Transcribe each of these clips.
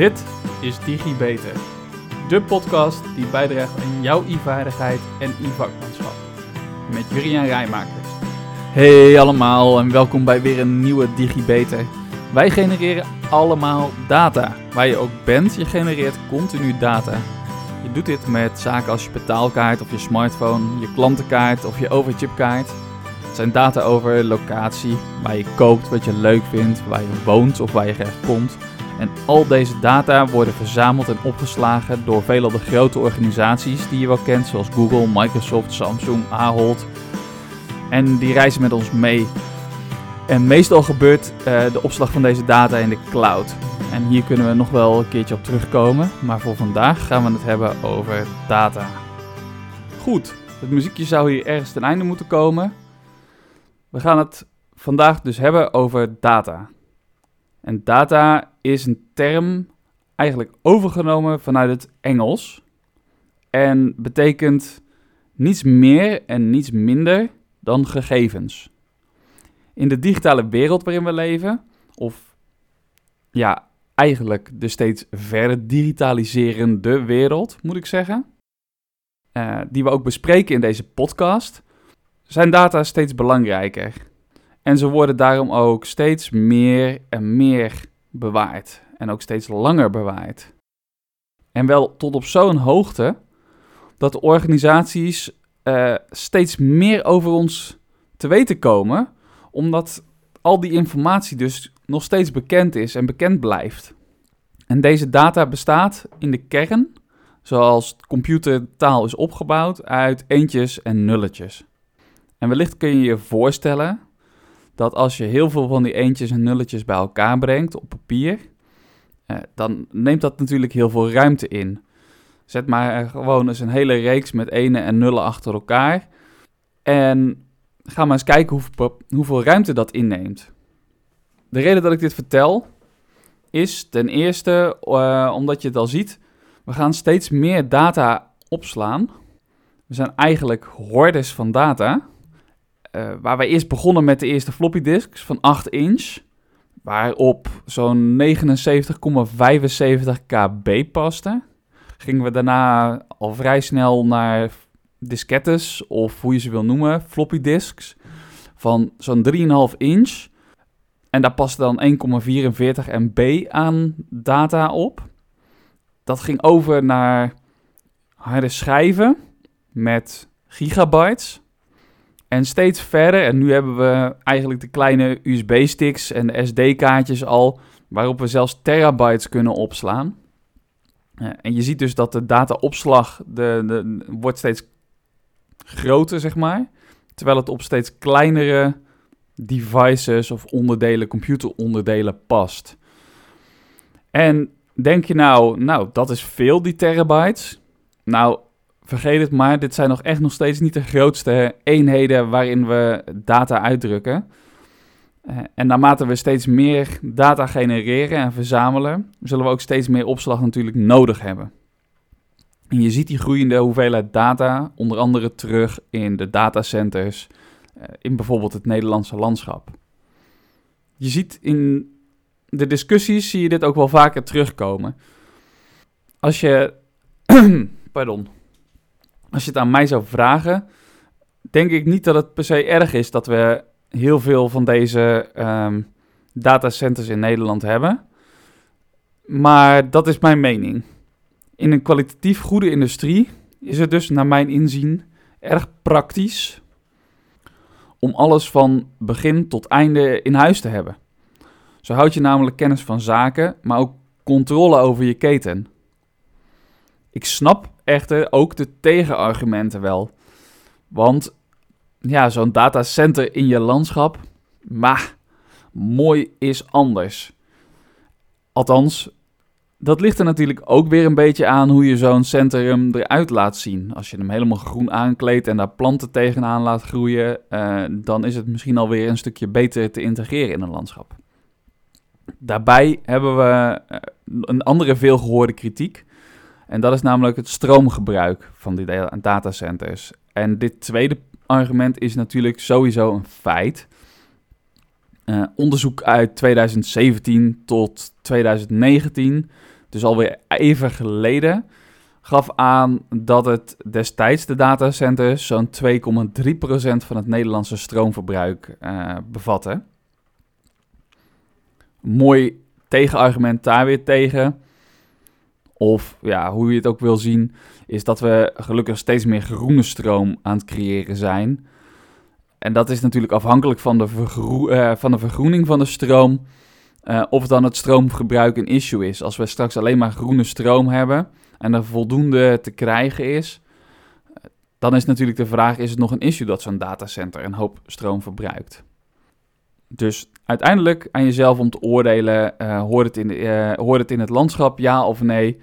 Dit is DigiBeter, de podcast die bijdraagt aan jouw e-vaardigheid en e-vakmanschap. Met Juriaan Rijmakers. Hey allemaal en welkom bij weer een nieuwe DigiBeter. Wij genereren allemaal data. Waar je ook bent, je genereert continu data. Je doet dit met zaken als je betaalkaart of je smartphone, je klantenkaart of je overchipkaart. Het zijn data over locatie, waar je koopt, wat je leuk vindt, waar je woont of waar je graag komt. En al deze data worden verzameld en opgeslagen door veelal de grote organisaties die je wel kent, zoals Google, Microsoft, Samsung, Ahold. En die reizen met ons mee. En meestal gebeurt uh, de opslag van deze data in de cloud. En hier kunnen we nog wel een keertje op terugkomen. Maar voor vandaag gaan we het hebben over data. Goed, het muziekje zou hier ergens ten einde moeten komen. We gaan het vandaag dus hebben over data. En data is een term eigenlijk overgenomen vanuit het Engels. En betekent niets meer en niets minder dan gegevens. In de digitale wereld waarin we leven, of ja, eigenlijk de steeds verder digitaliserende wereld, moet ik zeggen, uh, die we ook bespreken in deze podcast, zijn data steeds belangrijker. En ze worden daarom ook steeds meer en meer bewaard. En ook steeds langer bewaard. En wel tot op zo'n hoogte dat de organisaties uh, steeds meer over ons te weten komen, omdat al die informatie dus nog steeds bekend is en bekend blijft. En deze data bestaat in de kern, zoals computertaal is opgebouwd, uit eentjes en nulletjes. En wellicht kun je je voorstellen dat als je heel veel van die eentjes en nulletjes bij elkaar brengt op papier, eh, dan neemt dat natuurlijk heel veel ruimte in. Zet maar gewoon eens een hele reeks met ene en nullen achter elkaar. En ga maar eens kijken hoeveel, hoeveel ruimte dat inneemt. De reden dat ik dit vertel is ten eerste uh, omdat je het al ziet, we gaan steeds meer data opslaan. We zijn eigenlijk hordes van data. Uh, waar we eerst begonnen met de eerste floppy disks van 8 inch, waarop zo'n 79,75 kb paste, gingen we daarna al vrij snel naar diskettes, of hoe je ze wil noemen, floppy disks, van zo'n 3,5 inch. En daar paste dan 1,44 MB aan data op. Dat ging over naar harde schijven met gigabytes. En steeds verder, en nu hebben we eigenlijk de kleine USB-sticks en de SD-kaartjes al, waarop we zelfs terabytes kunnen opslaan. en je ziet dus dat de dataopslag de, de, wordt steeds groter, zeg maar. Terwijl het op steeds kleinere devices of onderdelen, computeronderdelen past. En denk je nou, nou, dat is veel, die terabytes. Nou, vergeet het maar, dit zijn nog echt nog steeds niet de grootste eenheden waarin we data uitdrukken. Uh, en naarmate we steeds meer data genereren en verzamelen, zullen we ook steeds meer opslag natuurlijk nodig hebben. En je ziet die groeiende hoeveelheid data onder andere terug in de datacenters, uh, in bijvoorbeeld het Nederlandse landschap. Je ziet in de discussies, zie je dit ook wel vaker terugkomen. Als je, pardon, als je het aan mij zou vragen, denk ik niet dat het per se erg is dat we heel veel van deze um, datacenters in Nederland hebben. Maar dat is mijn mening. In een kwalitatief goede industrie is het dus, naar mijn inzien, erg praktisch om alles van begin tot einde in huis te hebben. Zo houd je namelijk kennis van zaken, maar ook controle over je keten. Ik snap echter ook de tegenargumenten wel. Want ja, zo'n datacenter in je landschap, maar mooi is anders. Althans, dat ligt er natuurlijk ook weer een beetje aan hoe je zo'n centrum eruit laat zien. Als je hem helemaal groen aankleedt en daar planten tegenaan laat groeien, uh, dan is het misschien alweer een stukje beter te integreren in een landschap. Daarbij hebben we eh, een andere veelgehoorde kritiek. En dat is namelijk het stroomgebruik van die datacenters. En dit tweede argument is natuurlijk sowieso een feit. Uh, onderzoek uit 2017 tot 2019 dus alweer even geleden, gaf aan dat het destijds de datacenters zo'n 2,3% van het Nederlandse stroomverbruik uh, bevatten. Mooi tegenargument daar weer tegen. Of ja, hoe je het ook wil zien, is dat we gelukkig steeds meer groene stroom aan het creëren zijn. En dat is natuurlijk afhankelijk van de, uh, van de vergroening van de stroom. Uh, of dan het stroomgebruik een issue is. Als we straks alleen maar groene stroom hebben en er voldoende te krijgen is, dan is natuurlijk de vraag: is het nog een issue dat zo'n datacenter een hoop stroom verbruikt? Dus uiteindelijk aan jezelf om te oordelen: uh, hoort, het in de, uh, hoort het in het landschap, ja of nee?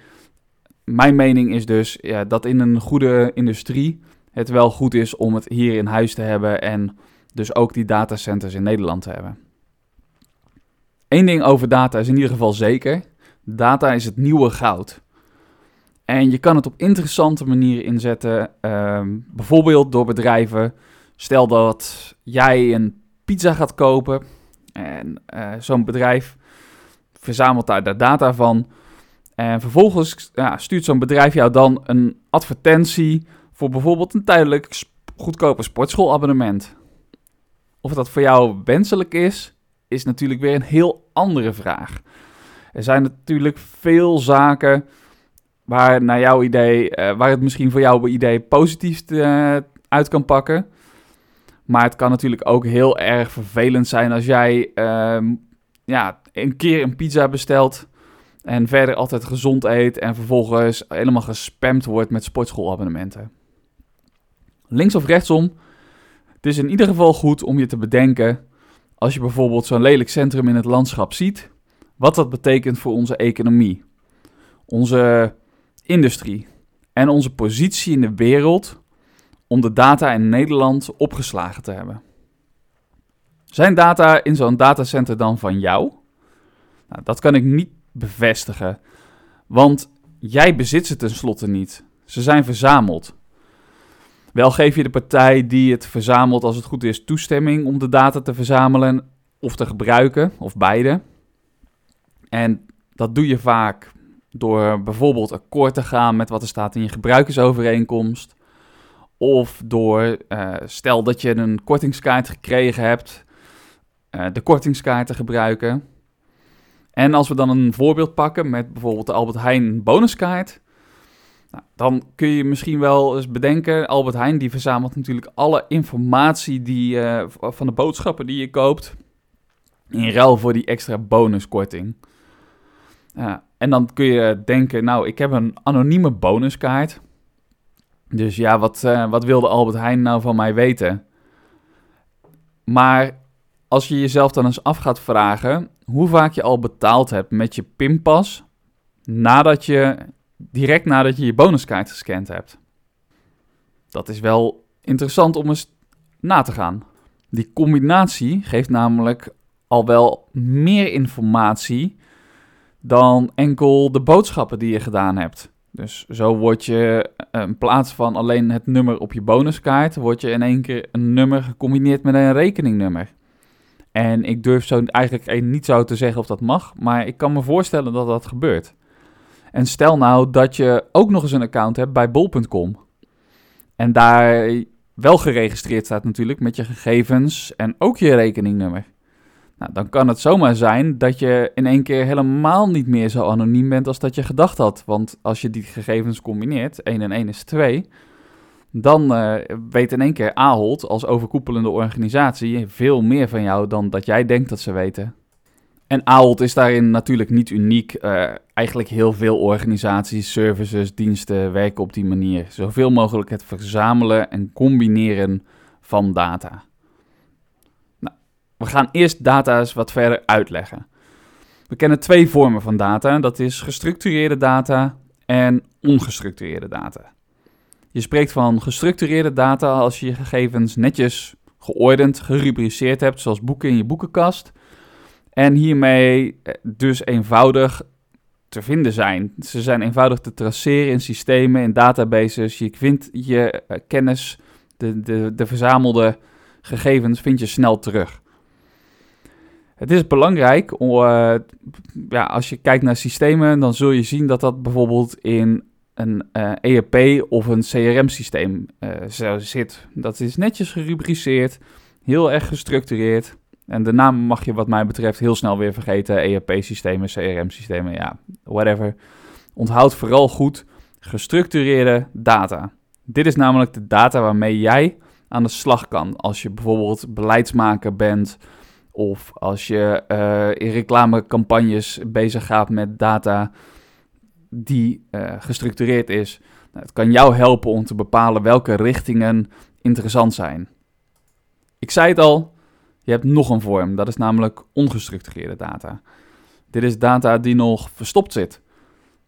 Mijn mening is dus ja, dat in een goede industrie het wel goed is om het hier in huis te hebben en dus ook die datacenters in Nederland te hebben. Eén ding over data is in ieder geval zeker: data is het nieuwe goud. En je kan het op interessante manieren inzetten, ehm, bijvoorbeeld door bedrijven. Stel dat jij een pizza gaat kopen en uh, zo'n bedrijf verzamelt daar de data van. En vervolgens ja, stuurt zo'n bedrijf jou dan een advertentie voor bijvoorbeeld een tijdelijk goedkope sportschoolabonnement. Of dat voor jou wenselijk is, is natuurlijk weer een heel andere vraag. Er zijn natuurlijk veel zaken waar naar jouw idee, uh, waar het misschien voor jouw idee positief te, uh, uit kan pakken. Maar het kan natuurlijk ook heel erg vervelend zijn als jij uh, ja, een keer een pizza bestelt en verder altijd gezond eet en vervolgens helemaal gespamd wordt met sportschoolabonnementen. Links of rechtsom, het is in ieder geval goed om je te bedenken als je bijvoorbeeld zo'n lelijk centrum in het landschap ziet, wat dat betekent voor onze economie, onze industrie en onze positie in de wereld om de data in Nederland opgeslagen te hebben. Zijn data in zo'n datacenter dan van jou? Nou, dat kan ik niet bevestigen, want jij bezit ze tenslotte niet. Ze zijn verzameld. Wel geef je de partij die het verzamelt, als het goed is, toestemming om de data te verzamelen of te gebruiken, of beide. En dat doe je vaak door bijvoorbeeld akkoord te gaan met wat er staat in je gebruikersovereenkomst. Of door, uh, stel dat je een kortingskaart gekregen hebt, uh, de kortingskaart te gebruiken. En als we dan een voorbeeld pakken met bijvoorbeeld de Albert Heijn bonuskaart, nou, dan kun je misschien wel eens bedenken, Albert Heijn die verzamelt natuurlijk alle informatie die, uh, van de boodschappen die je koopt, in ruil voor die extra bonuskorting. En dan kun je denken, nou, ik heb een anonieme bonuskaart. Dus ja, wat, uh, wat wilde Albert Heijn nou van mij weten? Maar als je jezelf dan eens af gaat vragen hoe vaak je al betaald hebt met je pinpas nadat je direct nadat je je bonuskaart gescand hebt. Dat is wel interessant om eens na te gaan. Die combinatie geeft namelijk al wel meer informatie dan enkel de boodschappen die je gedaan hebt. Dus zo word je eh, in plaats van alleen het nummer op je bonuskaart, word je in één keer een nummer gecombineerd met een rekeningnummer. En ik durf zo eigenlijk niet zo te zeggen of dat mag, maar ik kan me voorstellen dat dat gebeurt. En stel nou dat je ook nog eens een account hebt bij bol.com. En daar wel geregistreerd staat natuurlijk met je gegevens en ook je rekeningnummer. Nou, dan kan het zomaar zijn dat je in één keer helemaal niet meer zo anoniem bent als dat je gedacht had. Want als je die gegevens combineert, 1 en 1 is 2, dan uh, weet in één keer Ahold als overkoepelende organisatie veel meer van jou dan dat jij denkt dat ze weten. En Ahold is daarin natuurlijk niet uniek. Uh, eigenlijk heel veel organisaties, services, diensten werken op die manier. Zoveel mogelijk het verzamelen en combineren van data. Gaan eerst data eens wat verder uitleggen. We kennen twee vormen van data. Dat is gestructureerde data en ongestructureerde data. Je spreekt van gestructureerde data als je je gegevens netjes geordend, gerubriceerd hebt, zoals boeken in je boekenkast. En hiermee eh, dus eenvoudig te vinden zijn. Ze zijn eenvoudig te traceren in systemen, in databases. Je vindt je eh, kennis, de, de, de verzamelde gegevens, vind je snel terug. Het is belangrijk, uh, ja, als je kijkt naar systemen, dan zul je zien dat dat bijvoorbeeld in een uh, eh, ERP of een CRM-systeem uh, zit. Dat is netjes gerubriceerd, heel erg gestructureerd. En de naam mag je wat mij betreft heel snel weer vergeten. ERP-systemen, CRM-systemen, ja, whatever. Onthoud vooral goed gestructureerde data. Dit is namelijk de data waarmee jij aan de slag kan. Als je bijvoorbeeld beleidsmaker bent of als je uh, in reclamecampagnes bezig gaat met data die uh, gestructureerd is. Nou, het kan jou helpen om te bepalen welke richtingen interessant zijn. Ik zei het al, je hebt nog een vorm, dat is namelijk ongestructureerde data. Dit is data die nog verstopt zit.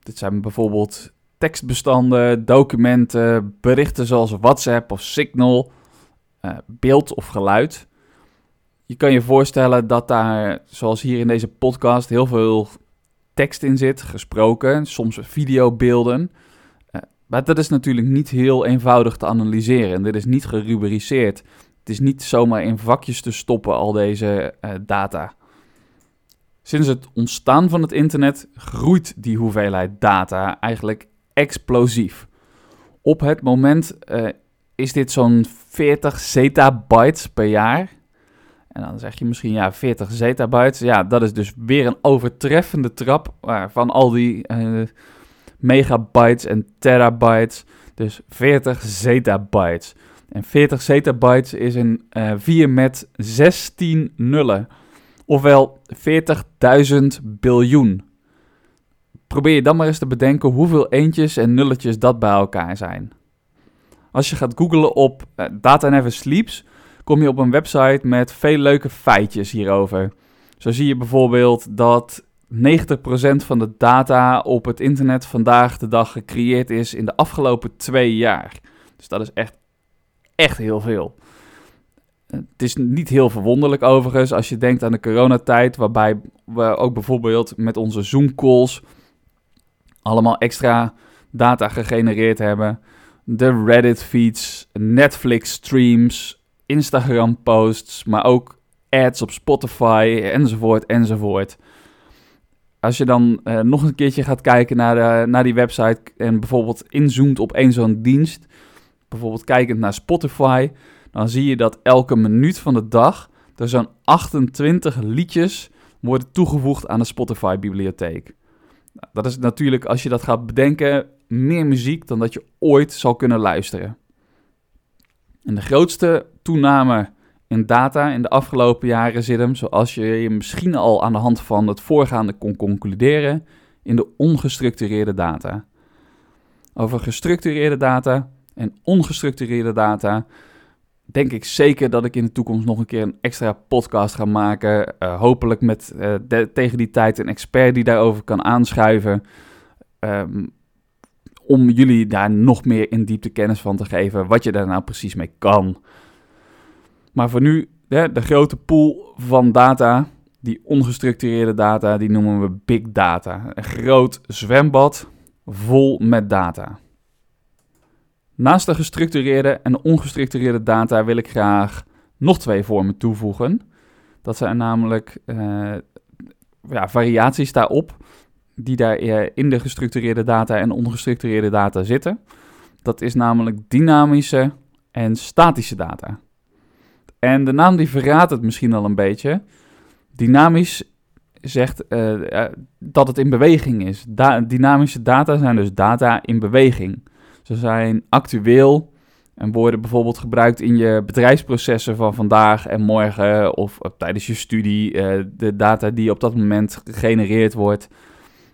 Dit zijn bijvoorbeeld tekstbestanden, documenten, berichten zoals WhatsApp of Signal, uh, beeld of geluid. Je kan je voorstellen dat daar, zoals hier in deze podcast, heel veel tekst in zit, gesproken, soms videobeelden. Uh, maar dat is natuurlijk niet heel eenvoudig te analyseren. Dit is niet gerubriceerd. Het is niet zomaar in vakjes te stoppen, al deze uh, data. Sinds het ontstaan van het internet groeit die hoeveelheid data eigenlijk explosief. Op het moment uh, is dit zo'n 40 zettabytes per jaar. En dan zeg je misschien, ja, 40 zettabytes. Ja, dat is dus weer een overtreffende trap van al die uh, megabytes en terabytes. Dus 40 zettabytes. En 40 zettabytes is een uh, 4 met 16 nullen. Ofwel 40.000 biljoen. Probeer je dan maar eens te bedenken hoeveel eentjes en nulletjes dat bij elkaar zijn. Als je gaat googlen op uh, Data Never Sleeps, kom je op een website met veel leuke feitjes hierover. Zo zie je bijvoorbeeld dat 90% van de data op het internet vandaag de dag gecreëerd is in de afgelopen twee jaar. Dus dat is echt, echt heel veel. Het is niet heel verwonderlijk overigens als je denkt aan de coronatijd, waarbij we ook bijvoorbeeld met onze Zoom-calls allemaal extra data gegenereerd hebben. De Reddit-feeds, Netflix-streams, Instagram-posts, maar ook ads op Spotify enzovoort enzovoort. Als je dan uh, nog een keertje gaat kijken naar, naar die website en bijvoorbeeld inzoomt op één zo'n dienst, bijvoorbeeld kijkend naar Spotify, dan zie je dat elke minuut van de dag er zo'n 28 liedjes worden toegevoegd aan de Spotify-bibliotheek. Dat is natuurlijk, als je dat gaat bedenken, meer muziek dan dat je ooit zal kunnen luisteren. En de grootste toename in data in de afgelopen jaren zit hem, zoals je je misschien al aan de hand van het voorgaande kon concluderen, in de ongestructureerde data. Over gestructureerde data en ongestructureerde data denk ik zeker dat ik in de toekomst nog een keer een extra podcast ga maken. Uh, hopelijk met uh, tegen die tijd een expert die daarover kan aanschuiven. Um, om jullie daar nog meer in diepte kennis van te geven. Wat je daar nou precies mee kan. Maar voor nu, de, de grote pool van data, die ongestructureerde data, die noemen we big data. Een groot zwembad vol met data. Naast de gestructureerde en ongestructureerde data wil ik graag nog twee vormen toevoegen. Dat zijn namelijk uh, ja, variaties daarop, die daar in de gestructureerde data en ongestructureerde data zitten. Dat is namelijk dynamische en statische data. En de naam die verraadt het misschien al een beetje. Dynamisch zegt uh, dat het in beweging is. Dynamische data zijn dus data in beweging. Ze zijn actueel en worden bijvoorbeeld gebruikt in je bedrijfsprocessen van vandaag en morgen of tijdens je studie. De data die op dat moment gegenereerd wordt.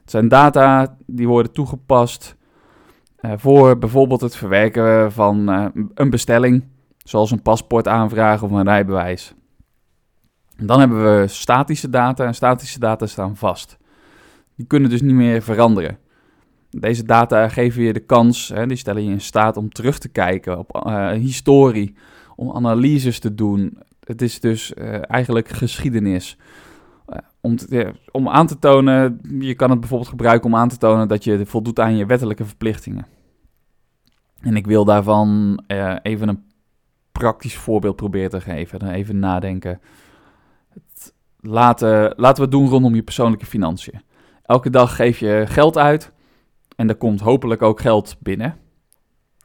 Het zijn data die worden toegepast uh, voor bijvoorbeeld het verwerken van uh, een bestelling, zoals een paspoortaanvraag of een rijbewijs. Dan hebben we statische data en statische data staan vast. Die kunnen dus niet meer veranderen. Deze data geven je de kans, hè, die stellen je in staat om terug te kijken op uh, historie, om analyses te doen. Het is dus eigenlijk geschiedenis. Uh, om, om aan te tonen, je kan het bijvoorbeeld gebruiken om aan te tonen dat je voldoet aan je wettelijke verplichtingen. En ik wil daarvan even een praktisch voorbeeld proberen te geven. Dan even nadenken. Het, laten, laten we het doen rondom je persoonlijke financiën. Elke dag geef je geld uit en er komt hopelijk ook geld binnen.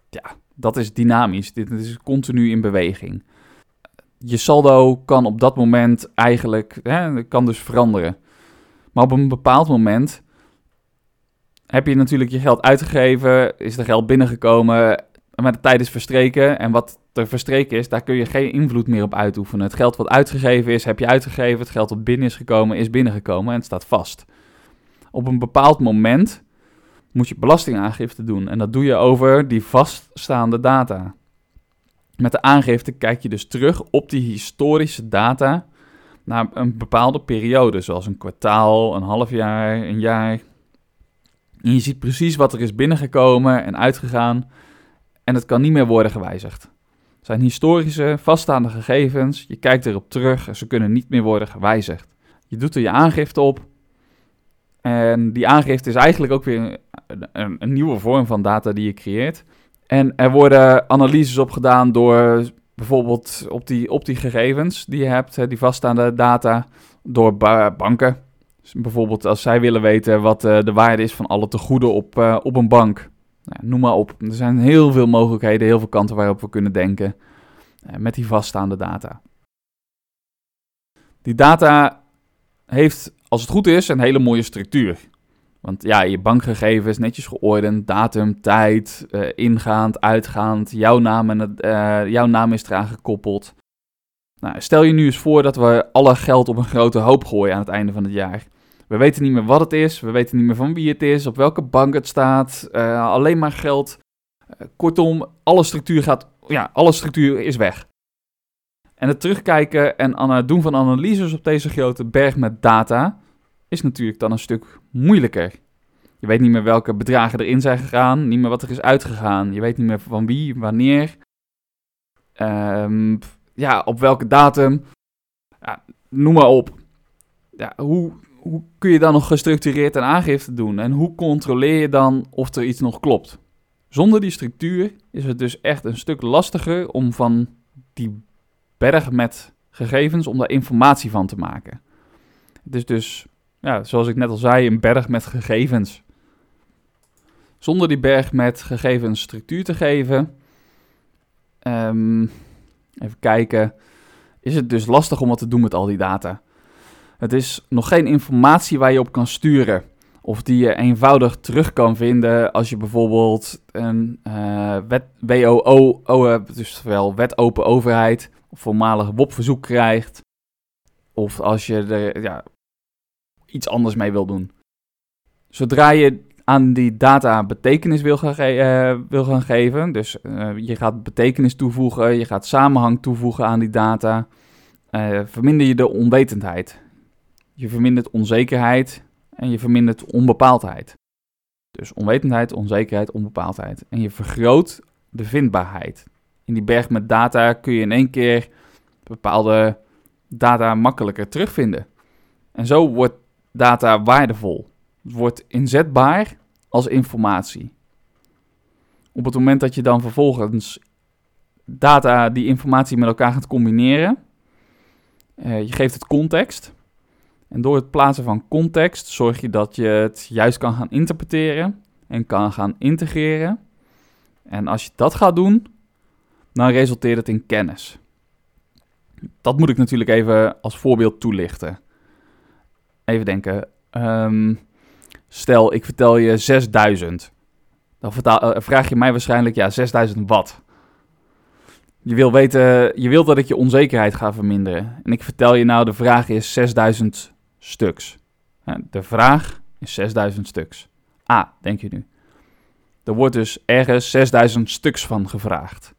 Ja, dat is dynamisch. Dit is continu in beweging. Je saldo kan op dat moment eigenlijk, hè, kan dus veranderen. Maar op een bepaald moment heb je natuurlijk je geld uitgegeven, is er geld binnengekomen, maar de tijd is verstreken. En wat er verstreken is, daar kun je geen invloed meer op uitoefenen. Het geld wat uitgegeven is, heb je uitgegeven. Het geld wat binnen is gekomen, is binnengekomen en het staat vast. Op een bepaald moment moet je belastingaangifte doen. En dat doe je over die vaststaande data. Met de aangifte kijk je dus terug op die historische data naar een bepaalde periode, zoals een kwartaal, een half jaar, een jaar. En je ziet precies wat er is binnengekomen en uitgegaan en het kan niet meer worden gewijzigd. Het zijn historische, vaststaande gegevens, je kijkt erop terug en ze kunnen niet meer worden gewijzigd. Je doet er je aangifte op en die aangifte is eigenlijk ook weer een, een, nieuwe vorm van data die je creëert. En er worden analyses op gedaan door bijvoorbeeld op die, op die gegevens die je hebt, die vaststaande data, door banken. Dus bijvoorbeeld als zij willen weten wat eh, de waarde is van alle tegoeden op, uh, op een bank. Nou, noem maar op. Er zijn heel veel mogelijkheden, heel veel kanten waarop we kunnen denken uh, met die vaststaande data. Die data heeft, als het goed is, een hele mooie structuur. Want ja, je bankgegevens netjes geordend, datum, tijd, uh, ingaand, uitgaand, jouw naam, en het, uh, jouw naam is eraan gekoppeld. Nou, stel je nu eens voor dat we alle geld op een grote hoop gooien aan het einde van het jaar. We weten niet meer wat het is, we weten niet meer van wie het is, op welke bank het staat, uh, alleen maar geld. kortom, alle structuur gaat, ja, alle structuur is weg. En het terugkijken en doen van analyses op deze grote berg met data is natuurlijk dan een stuk moeilijker. Je weet niet meer welke bedragen erin zijn gegaan, niet meer wat er is uitgegaan. Je weet niet meer van wie, wanneer, um, ja, op welke datum. Ja, noem maar op. Ja, hoe, hoe kun je dan nog gestructureerd een aangifte doen? En hoe controleer je dan of er iets nog klopt? Zonder die structuur is het dus echt een stuk lastiger om van die berg met gegevens, om daar informatie van te maken. Het is dus ja, zoals ik net al zei, een berg met gegevens. Zonder die berg met gegevens structuur te geven, um, even kijken, is het dus lastig om wat te doen met al die data. Het is nog geen informatie waar je op kan sturen. Of die je eenvoudig terug kan vinden als je bijvoorbeeld een uh, wet, WOO hebt, dus wel wet open overheid, of voormalig WOP-verzoek krijgt. Of als je de, ja, iets anders mee wil doen. Zodra je aan die data betekenis wil gaan, uh, wil gaan geven, dus uh, je gaat betekenis toevoegen, je gaat samenhang toevoegen aan die data, uh, verminder je de onwetendheid. Je vermindert onzekerheid en je vermindert onbepaaldheid. Dus onwetendheid, onzekerheid, onbepaaldheid. En je vergroot de vindbaarheid. In die berg met data kun je in één keer bepaalde data makkelijker terugvinden. En zo wordt data waardevol. Het wordt inzetbaar als informatie. Op het moment dat je dan vervolgens data, die informatie met elkaar gaat combineren, uh, je geeft het context. En door het plaatsen van context zorg je dat je het juist kan gaan interpreteren en kan gaan integreren. En als je dat gaat doen, dan resulteert het in kennis. Dat moet ik natuurlijk even als voorbeeld toelichten. Even denken. Um, stel, ik vertel je 6000. Dan vertaal, uh, vraag je mij waarschijnlijk, ja, 6000 wat? Je wil weten, je wilt dat ik je onzekerheid ga verminderen. En ik vertel je nou, de vraag is 6000 stuks. De vraag is 6000 stuks. Ah, denk je nu. Er wordt dus ergens 6000 stuks van gevraagd.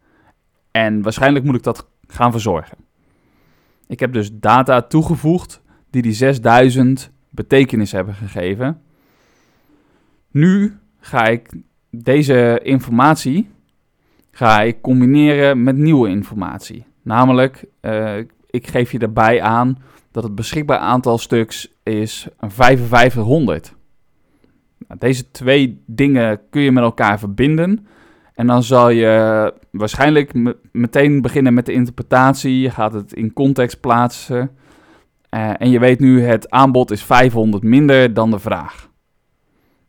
En waarschijnlijk moet ik dat gaan verzorgen. Ik heb dus data toegevoegd die die 6000 betekenis hebben gegeven. Nu ga ik deze informatie ga ik combineren met nieuwe informatie. Namelijk, uh, ik geef je daarbij aan dat het beschikbaar aantal stuks is 5500. Nou, deze twee dingen kun je met elkaar verbinden. En dan zal je waarschijnlijk meteen beginnen met de interpretatie. Je gaat het in context plaatsen. Eh, en je weet nu, het aanbod is 500 minder dan de vraag.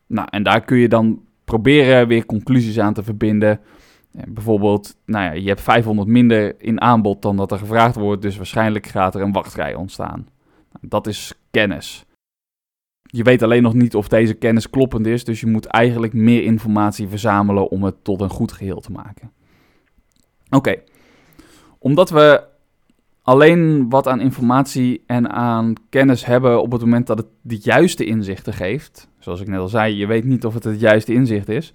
Nou, en daar kun je dan proberen weer conclusies aan te verbinden. bijvoorbeeld, nou ja, je hebt 500 minder in aanbod dan dat er gevraagd wordt, dus waarschijnlijk gaat er een wachtrij ontstaan. Dat is kennis. Je weet alleen nog niet of deze kennis kloppend is, dus je moet eigenlijk meer informatie verzamelen om het tot een goed geheel te maken. Oké, omdat we alleen wat aan informatie en aan kennis hebben op het moment dat het de juiste inzichten geeft, zoals ik net al zei, je weet niet of het het juiste inzicht is,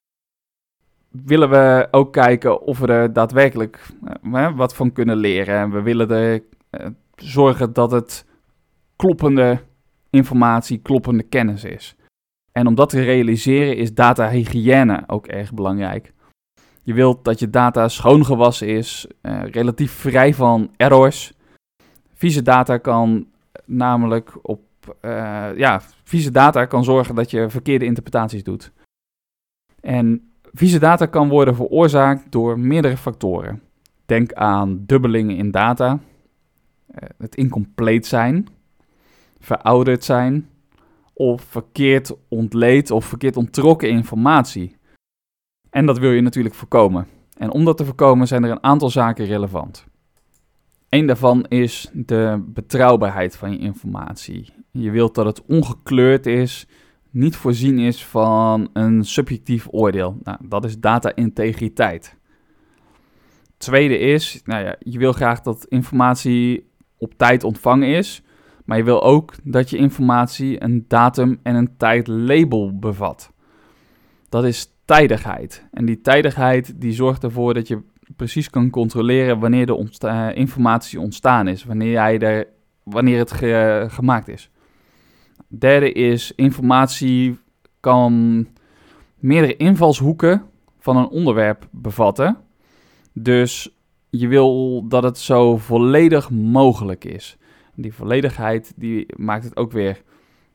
willen we ook kijken of we er daadwerkelijk eh, wat van kunnen leren. En we willen er eh, zorgen dat het kloppende informatie, kloppende kennis is. En om dat te realiseren is datahygiëne ook erg belangrijk. Je wilt dat je data schoongewassen is, uh, relatief vrij van errors. Vieze data kan namelijk op, uh, ja, vieze data kan zorgen dat je verkeerde interpretaties doet. En vieze data kan worden veroorzaakt door meerdere factoren. Denk aan dubbelingen in data, uh, het incompleet zijn, verouderd zijn of verkeerd ontleed of verkeerd onttrokken informatie. En dat wil je natuurlijk voorkomen. En om dat te voorkomen zijn er een aantal zaken relevant. Eén daarvan is de betrouwbaarheid van je informatie. Je wilt dat het ongekleurd is, niet voorzien is van een subjectief oordeel. Nou, dat is data-integriteit. Tweede is, nou ja, je wil graag dat informatie op tijd ontvangen is, maar je wil ook dat je informatie een datum en een tijdlabel bevat. Dat is tijdigheid. En die tijdigheid die zorgt ervoor dat je precies kan controleren wanneer de ontsta informatie ontstaan is, wanneer, jij er, wanneer het gemaakt is. Derde is informatie kan meerdere invalshoeken van een onderwerp bevatten. Dus je wil dat het zo volledig mogelijk is. Die volledigheid die maakt het ook weer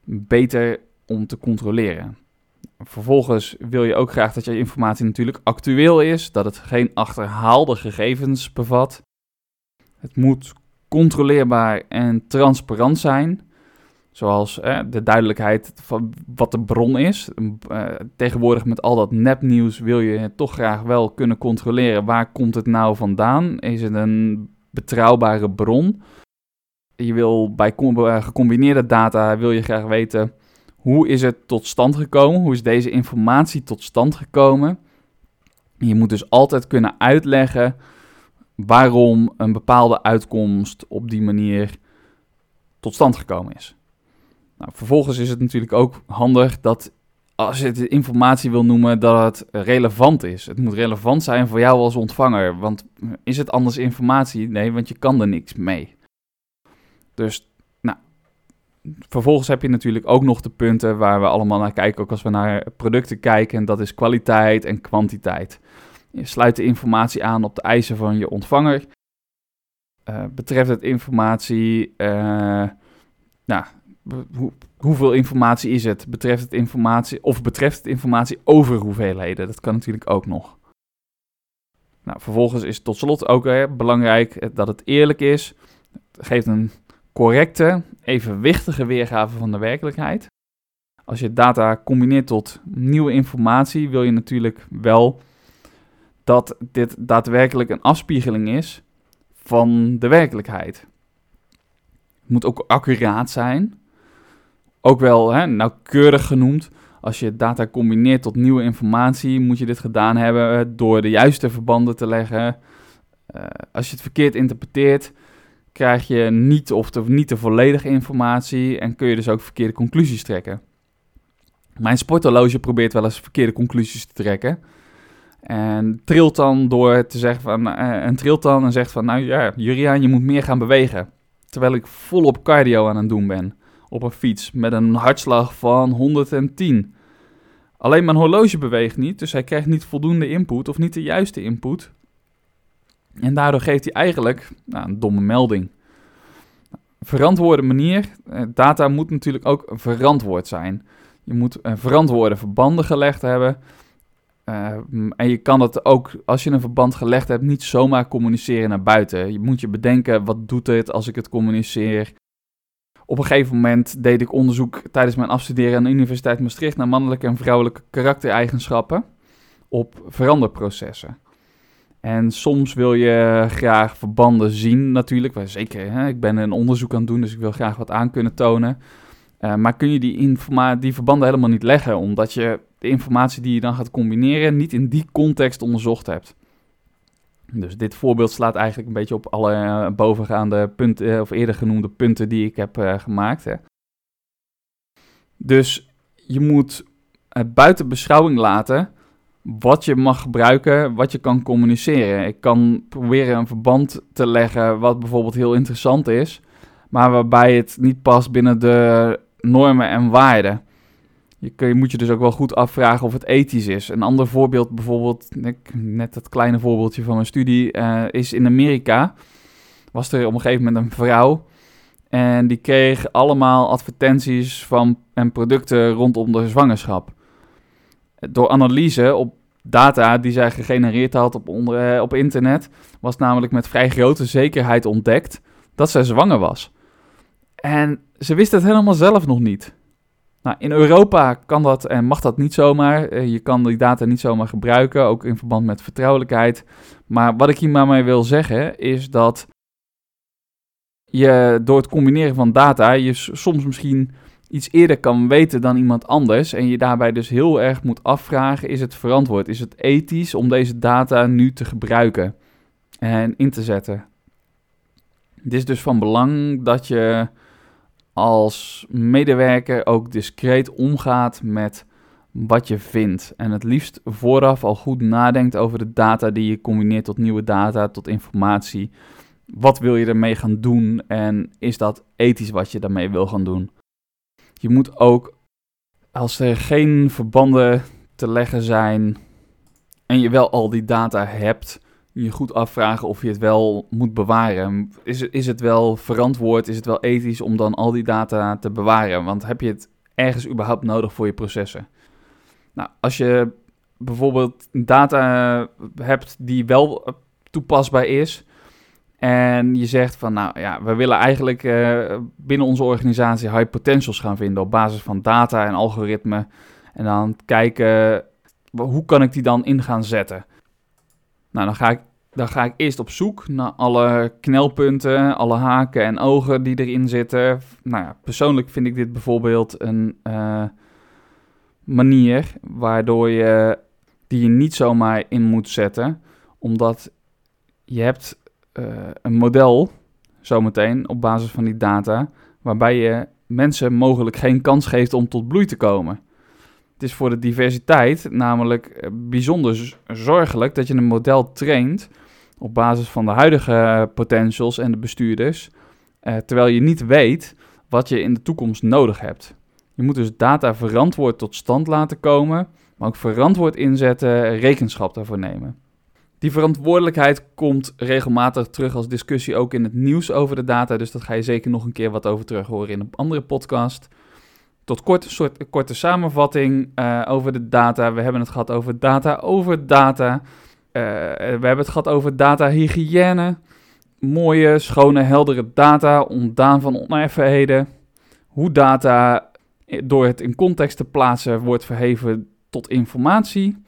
beter om te controleren. Vervolgens wil je ook graag dat je informatie natuurlijk actueel is, dat het geen achterhaalde gegevens bevat. Het moet controleerbaar en transparant zijn, zoals de duidelijkheid van wat de bron is. Uh, tegenwoordig met al dat nepnieuws wil je toch graag wel kunnen controleren waar komt het nou vandaan? Is het een betrouwbare bron? Je wil bij eh, gecombineerde data wil je graag weten hoe is het tot stand gekomen? Hoe is deze informatie tot stand gekomen? Je moet dus altijd kunnen uitleggen waarom een bepaalde uitkomst op die manier tot stand gekomen is. Nou, vervolgens is het natuurlijk ook handig dat als je de informatie wil noemen, dat het relevant is. Het moet relevant zijn voor jou als ontvanger. Want is het anders informatie? Nee, want je kan er niks mee. Dus vervolgens heb je natuurlijk ook nog de punten waar we allemaal naar kijken, ook als we naar producten kijken. En dat is kwaliteit en kwantiteit. Je sluit de informatie aan op de eisen van je ontvanger. Uh, betreft het informatie, uh, nou, hoeveel informatie is het? Betreft het informatie, of betreft het informatie over hoeveelheden? Dat kan natuurlijk ook nog. Nou, vervolgens is tot slot ook belangrijk dat het eerlijk is. Het geeft een correcte, evenwichtige weergave van de werkelijkheid. Als je data combineert tot nieuwe informatie, wil je natuurlijk wel dat dit daadwerkelijk een afspiegeling is van de werkelijkheid. Het moet ook accuraat zijn. Ook wel hè, nauwkeurig genoemd. Als je data combineert tot nieuwe informatie, moet je dit gedaan hebben door de juiste verbanden te leggen. Uh, als je het verkeerd interpreteert, krijg je niet of de, niet de volledige informatie en kun je dus ook verkeerde conclusies trekken. Mijn sporthorloge probeert wel eens verkeerde conclusies te trekken. En trilt dan door te zeggen van, uh, en trilt dan en zegt van, nou ja, Juriaan, je moet meer gaan bewegen. Terwijl ik volop cardio aan het doen ben op een fiets met een hartslag van 110. Alleen mijn horloge beweegt niet, dus hij krijgt niet voldoende input of niet de juiste input. En daardoor geeft hij eigenlijk nou, een domme melding. Verantwoorde manier. Eh, data moet natuurlijk ook verantwoord zijn. Je moet verantwoorde verbanden gelegd hebben. Uh, en je kan het ook, als je een verband gelegd hebt, niet zomaar communiceren naar buiten. Je moet je bedenken, wat doet het als ik het communiceer? Op een gegeven moment deed ik onderzoek tijdens mijn afstuderen aan de Universiteit Maastricht naar mannelijke en vrouwelijke karaktereigenschappen op veranderprocessen. En soms wil je graag verbanden zien, natuurlijk. Zeker, hè? ik ben een onderzoek aan het doen, dus ik wil graag wat aan kunnen tonen. Uh, maar kun je die, die verbanden helemaal niet leggen, omdat je de informatie die je dan gaat combineren niet in die context onderzocht hebt. Dus dit voorbeeld slaat eigenlijk een beetje op alle uh, bovengaande punten, uh, of eerder genoemde punten die ik heb gemaakt. Hè. Dus je moet het buiten beschouwing laten wat je mag gebruiken, wat je kan communiceren. Ik kan proberen een verband te leggen wat bijvoorbeeld heel interessant is, maar waarbij het niet past binnen de normen en waarden. Je, moet je dus ook wel goed afvragen of het ethisch is. Een ander voorbeeld bijvoorbeeld, net dat kleine voorbeeldje van mijn studie, uh, is in Amerika. Was er op een gegeven moment een vrouw en die kreeg allemaal advertenties van en producten rondom de zwangerschap door analyse op data die zij gegenereerd had op, onder, eh, op internet, was namelijk met vrij grote zekerheid ontdekt dat zij zwanger was. En ze wist het helemaal zelf nog niet. Nou, in Europa kan dat en mag dat niet zomaar. Eh, je kan die data niet zomaar gebruiken, ook in verband met vertrouwelijkheid. Maar wat ik hier maar mee wil zeggen is dat je door het combineren van data je soms misschien iets eerder kan weten dan iemand anders en je daarbij dus heel erg moet afvragen, is het verantwoord, is het ethisch om deze data nu te gebruiken en in te zetten. Het is dus van belang dat je als medewerker ook discreet omgaat met wat je vindt. En het liefst vooraf al goed nadenkt over de data die je combineert tot nieuwe data, tot informatie. Wat wil je ermee gaan doen en is dat ethisch wat je daarmee wil gaan doen? Je moet ook, als er geen verbanden te leggen zijn en je wel al die data hebt, je goed afvragen of je het wel moet bewaren. Is, is het wel verantwoord, is het wel ethisch om dan al die data te bewaren? Want heb je het ergens überhaupt nodig voor je processen? Nou, als je bijvoorbeeld data hebt die wel toepasbaar is, en je zegt van, nou ja, we willen eigenlijk uh, binnen onze organisatie high potentials gaan vinden op basis van data en algoritme. En dan kijken, hoe kan ik die dan in gaan zetten? Nou, dan ga ik, dan ga ik eerst op zoek naar alle knelpunten, alle haken en ogen die erin zitten. Nou ja, persoonlijk vind ik dit bijvoorbeeld een uh, manier waardoor je die je niet zomaar in moet zetten, omdat je hebt een model, zometeen, op basis van die data, waarbij je mensen mogelijk geen kans geeft om tot bloei te komen. Het is voor de diversiteit namelijk eh, bijzonder zorgelijk dat je een model traint op basis van de huidige potentials en de bestuurders, terwijl je niet weet wat je in de toekomst nodig hebt. Je moet dus data verantwoord tot stand laten komen, maar ook verantwoord inzetten, rekenschap daarvoor nemen. Die verantwoordelijkheid komt regelmatig terug als discussie ook in het nieuws over de data. Dus dat ga je zeker nog een keer wat over terug horen in een andere podcast. Tot kort, soort korte samenvatting uh, over de data. We hebben het gehad over data over data. Uh, we hebben het gehad over data-hygiëne. Mooie, schone, heldere data, ontdaan van oneffenheden. Hoe data door het in context te plaatsen wordt verheven tot informatie.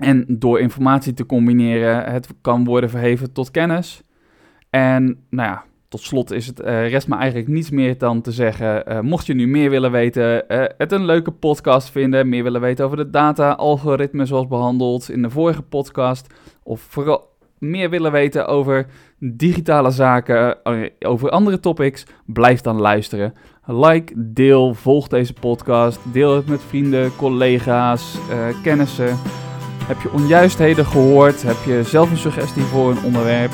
En door informatie te combineren, het kan worden verheven tot kennis. En nou ja, tot slot is het, uh, rest me eigenlijk niets meer dan te zeggen, uh, mocht je nu meer willen weten, uh, het een leuke podcast vinden, meer willen weten over de data, algoritme zoals behandeld in de vorige podcast, of vooral meer willen weten over digitale zaken, over andere topics, blijf dan luisteren. Like, deel, volg deze podcast, deel het met vrienden, collega's, kennissen. Heb je onjuistheden gehoord? Heb je zelf een suggestie voor een onderwerp?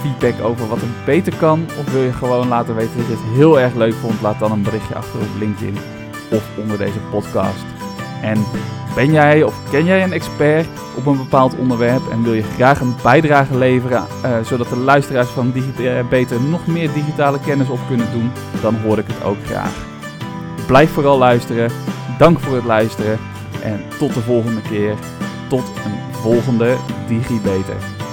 Feedback over wat er beter kan? Of wil je gewoon laten weten dat je het heel erg leuk vond? Laat dan een berichtje achter op LinkedIn of onder deze podcast. En ben jij of ken jij een expert op een bepaald onderwerp en wil je graag een bijdrage leveren, uh, zodat de luisteraars van Digita Beter nog meer digitale kennis op kunnen doen, dan hoor ik het ook graag. Blijf vooral luisteren. Dank voor het luisteren en tot de volgende keer tot een volgende DigiBeter.